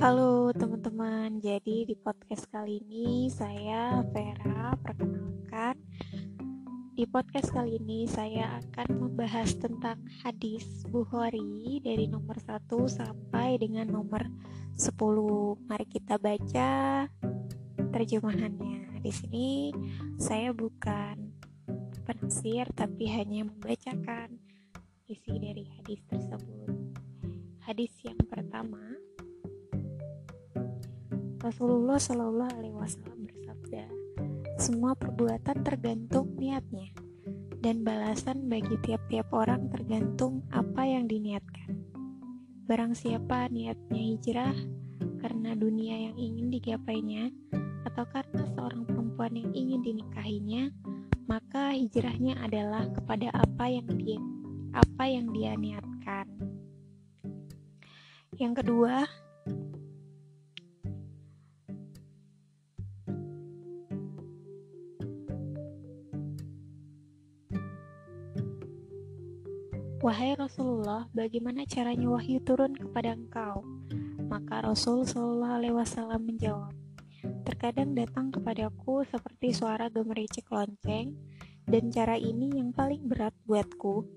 Halo teman-teman, jadi di podcast kali ini saya Vera perkenalkan. Di podcast kali ini saya akan membahas tentang hadis Bukhari dari nomor 1 sampai dengan nomor 10. Mari kita baca terjemahannya. Di sini saya bukan penafsir tapi hanya membacakan isi dari hadis tersebut. Hadis yang pertama Rasulullah Shallallahu Alaihi Wasallam bersabda, semua perbuatan tergantung niatnya, dan balasan bagi tiap-tiap orang tergantung apa yang diniatkan. Barang siapa niatnya hijrah karena dunia yang ingin digapainya, atau karena seorang perempuan yang ingin dinikahinya, maka hijrahnya adalah kepada apa yang dia apa yang dia niatkan. Yang kedua, Wahai Rasulullah, bagaimana caranya wahyu turun kepada engkau? Maka Rasul Shallallahu Alaihi Wasallam menjawab, terkadang datang kepadaku seperti suara gemericik lonceng, dan cara ini yang paling berat buatku.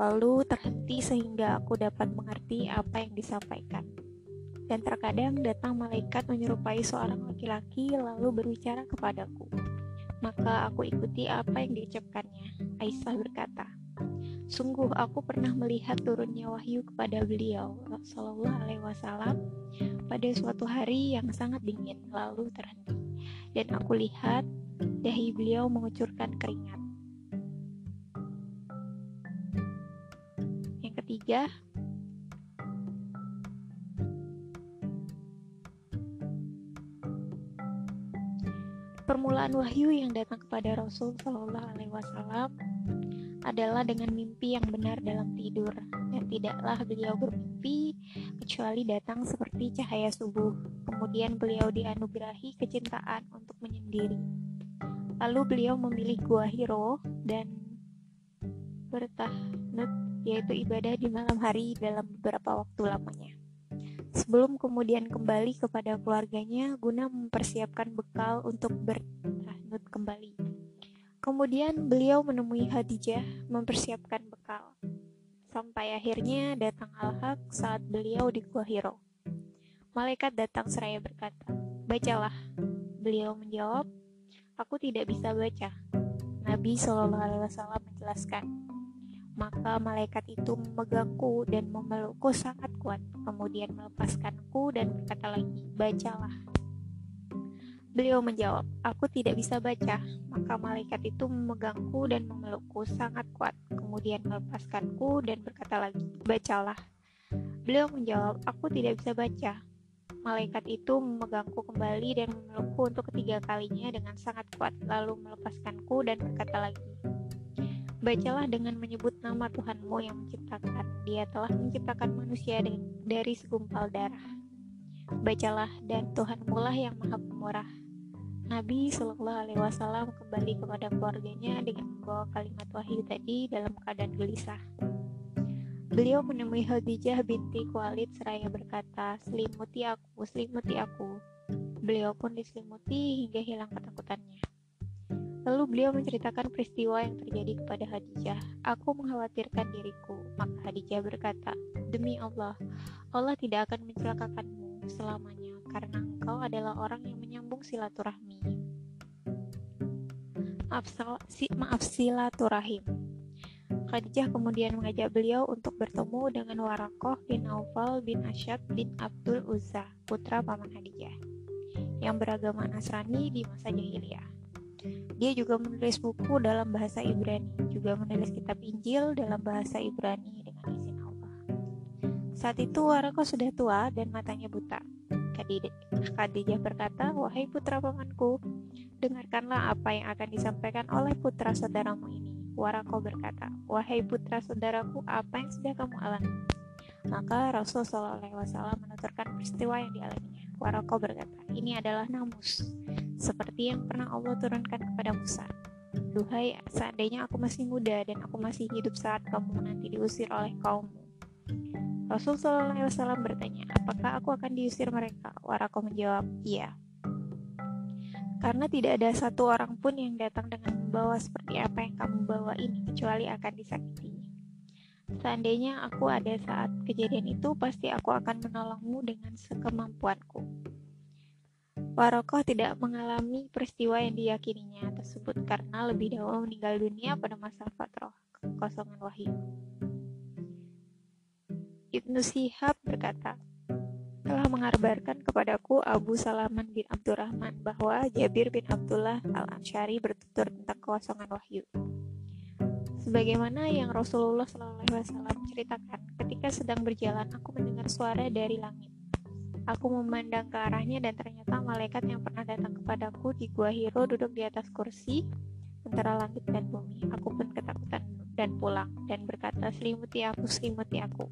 Lalu terhenti sehingga aku dapat mengerti apa yang disampaikan. Dan terkadang datang malaikat menyerupai seorang laki-laki lalu berbicara kepadaku. Maka aku ikuti apa yang diucapkannya. Aisyah berkata, Sungguh aku pernah melihat turunnya wahyu kepada beliau Rasulullah Alaihi Wasallam pada suatu hari yang sangat dingin lalu terhenti dan aku lihat dahi beliau mengucurkan keringat. Yang ketiga, permulaan wahyu yang datang kepada Rasul Shallallahu Alaihi Wasallam adalah dengan mimpi yang benar dalam tidur, dan tidaklah beliau bermimpi kecuali datang seperti cahaya subuh. Kemudian beliau dianugerahi kecintaan untuk menyendiri. Lalu beliau memilih gua Hiro dan bertahnut, yaitu ibadah di malam hari dalam beberapa waktu lamanya. Sebelum kemudian kembali kepada keluarganya guna mempersiapkan bekal untuk bertahnut kembali. Kemudian beliau menemui Khadijah mempersiapkan bekal. Sampai akhirnya datang Al-Haq saat beliau di Gua Hiro. Malaikat datang seraya berkata, Bacalah. Beliau menjawab, Aku tidak bisa baca. Nabi Shallallahu Alaihi Wasallam menjelaskan, maka malaikat itu memegangku dan memelukku sangat kuat, kemudian melepaskanku dan berkata lagi, bacalah. Beliau menjawab, aku tidak bisa baca. Maka malaikat itu memegangku dan memelukku sangat kuat, kemudian melepaskanku dan berkata lagi, bacalah. Beliau menjawab, aku tidak bisa baca. Malaikat itu memegangku kembali dan memelukku untuk ketiga kalinya dengan sangat kuat, lalu melepaskanku dan berkata lagi, Bacalah dengan menyebut nama Tuhanmu yang menciptakan. Dia telah menciptakan manusia dari segumpal darah. Bacalah dan Tuhanmu lah yang maha pemurah Nabi Shallallahu Alaihi Wasallam kembali kepada keluarganya dengan membawa kalimat wahyu tadi dalam keadaan gelisah. Beliau menemui Khadijah binti Khalid seraya berkata, selimuti aku, selimuti aku. Beliau pun diselimuti hingga hilang ketakutannya. Lalu beliau menceritakan peristiwa yang terjadi kepada Khadijah. Aku mengkhawatirkan diriku. Maka Khadijah berkata, Demi Allah, Allah tidak akan mencelakakanmu selamanya karena engkau adalah orang yang menyambung silaturahmi. Maaf, si, maaf silaturahim. Khadijah kemudian mengajak beliau untuk bertemu dengan Warakoh bin Naufal bin Asyad bin Abdul Uzza, putra paman Khadijah, yang beragama Nasrani di masa jahiliyah. Dia juga menulis buku dalam bahasa Ibrani, juga menulis kitab Injil dalam bahasa Ibrani dengan izin Allah. Saat itu Warakoh sudah tua dan matanya buta. Khadijah berkata, Wahai putra pamanku, dengarkanlah apa yang akan disampaikan oleh putra saudaramu ini. Warako berkata, Wahai putra saudaraku, apa yang sudah kamu alami? Maka Rasul SAW menuturkan peristiwa yang dialaminya. Warako berkata, ini adalah namus, seperti yang pernah Allah turunkan kepada Musa. Duhai, seandainya aku masih muda dan aku masih hidup saat kamu nanti diusir oleh kaummu, Rasul bertanya, apakah aku akan diusir mereka? Warakoh menjawab, iya. Karena tidak ada satu orang pun yang datang dengan membawa seperti apa yang kamu bawa ini, kecuali akan disakitinya. Seandainya aku ada saat kejadian itu, pasti aku akan menolongmu dengan sekemampuanku. Warokoh tidak mengalami peristiwa yang diyakininya tersebut karena lebih dahulu meninggal dunia pada masa fatroh kekosongan wahyu. Ibnu Sihab berkata, telah mengabarkan kepadaku Abu Salaman bin Abdurrahman bahwa Jabir bin Abdullah al-Ansyari bertutur tentang kekosongan wahyu. Sebagaimana yang Rasulullah SAW ceritakan, ketika sedang berjalan aku mendengar suara dari langit. Aku memandang ke arahnya dan ternyata malaikat yang pernah datang kepadaku di Gua Hiro duduk di atas kursi antara langit dan bumi. Aku pun ketakutan dan pulang dan berkata, selimuti aku, selimuti aku.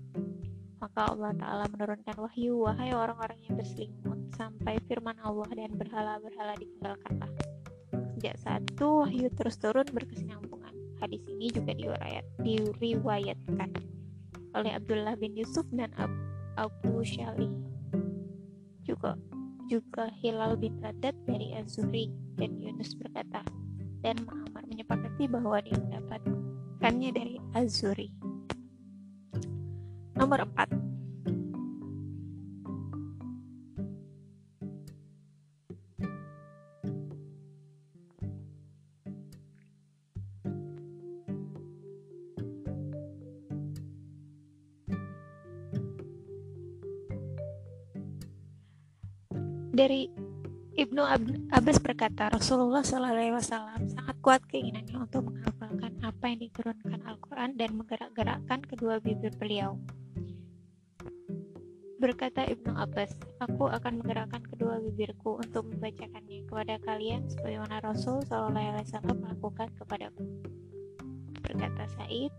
Maka Allah Ta'ala menurunkan wahyu, wahai orang-orang yang berselimut, sampai firman Allah dan berhala-berhala ditinggalkanlah. Sejak saat itu, wahyu terus turun berkesinambungan. Hadis ini juga diriwayat, diriwayatkan oleh Abdullah bin Yusuf dan Abu, Abu Syali. Juga juga Hilal bin Radat dari Az-Zuhri dan Yunus berkata, dan Muhammad menyepakati bahwa dia mendapatkannya dari Az-Zuhri. Nomor 4. Dari Ibnu Abbas berkata, Rasulullah SAW sangat kuat keinginannya untuk menghafalkan apa yang diturunkan Al-Quran dan menggerak-gerakkan kedua bibir beliau. Berkata Ibnu Abbas, aku akan menggerakkan kedua bibirku untuk membacakannya kepada kalian sebagaimana Rasul SAW melakukan kepadaku. Berkata Said,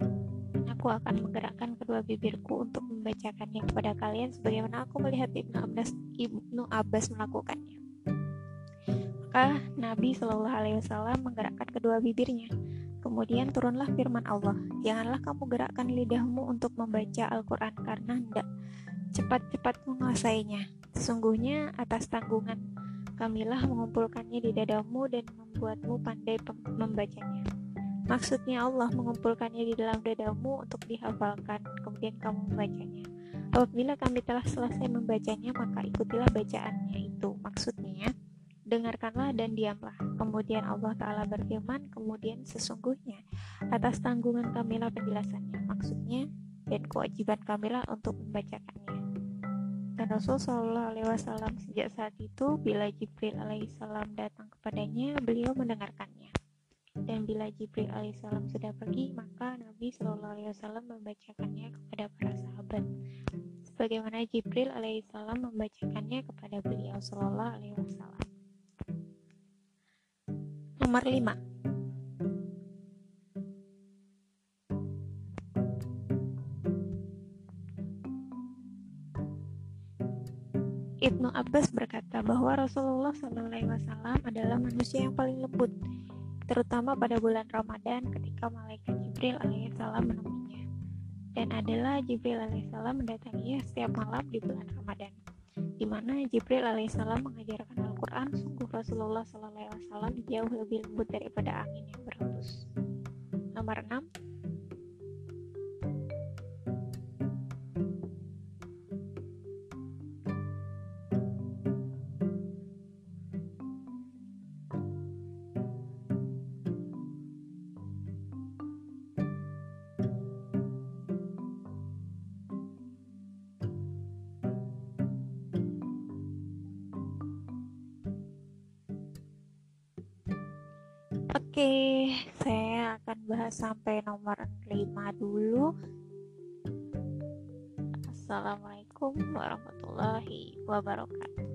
aku akan menggerakkan kedua bibirku untuk membacakannya kepada kalian sebagaimana aku melihat Ibnu Abbas, Ibnu Abbas melakukannya. Maka Nabi Shallallahu Alaihi Wasallam menggerakkan kedua bibirnya. Kemudian turunlah firman Allah, janganlah kamu gerakkan lidahmu untuk membaca Al-Quran karena hendak cepat-cepat menguasainya. Sesungguhnya atas tanggungan kamilah mengumpulkannya di dadamu dan membuatmu pandai membacanya. Maksudnya Allah mengumpulkannya di dalam dadamu untuk dihafalkan, kemudian kamu membacanya. Apabila kami telah selesai membacanya, maka ikutilah bacaannya itu. Maksudnya, dengarkanlah dan diamlah. Kemudian Allah Ta'ala berfirman, kemudian sesungguhnya atas tanggungan kamilah penjelasannya. Maksudnya, dan kewajiban kamilah untuk membacakannya. Dan Rasul Shallallahu Alaihi Wasallam sejak saat itu bila Jibril Alaihissalam datang kepadanya, beliau mendengarkannya. Dan bila Jibril Alaihissalam sudah pergi, maka Nabi Shallallahu Alaihi Wasallam membacakannya kepada para sahabat. Sebagaimana Jibril Alaihissalam membacakannya kepada beliau Shallallahu Alaihi Wasallam. Nomor 5 Ibnu Abbas berkata bahwa Rasulullah SAW adalah manusia yang paling lembut, terutama pada bulan Ramadan ketika malaikat Jibril alaihissalam menemuinya, dan adalah Jibril alaihissalam mendatanginya setiap malam di bulan Ramadan, di mana Jibril alaihissalam mengajarkan Al-Quran. Sungguh Rasulullah SAW jauh lebih lembut daripada angin yang berhembus. Nomor 6 Oke, saya akan bahas sampai nomor 5 dulu. Assalamualaikum warahmatullahi wabarakatuh.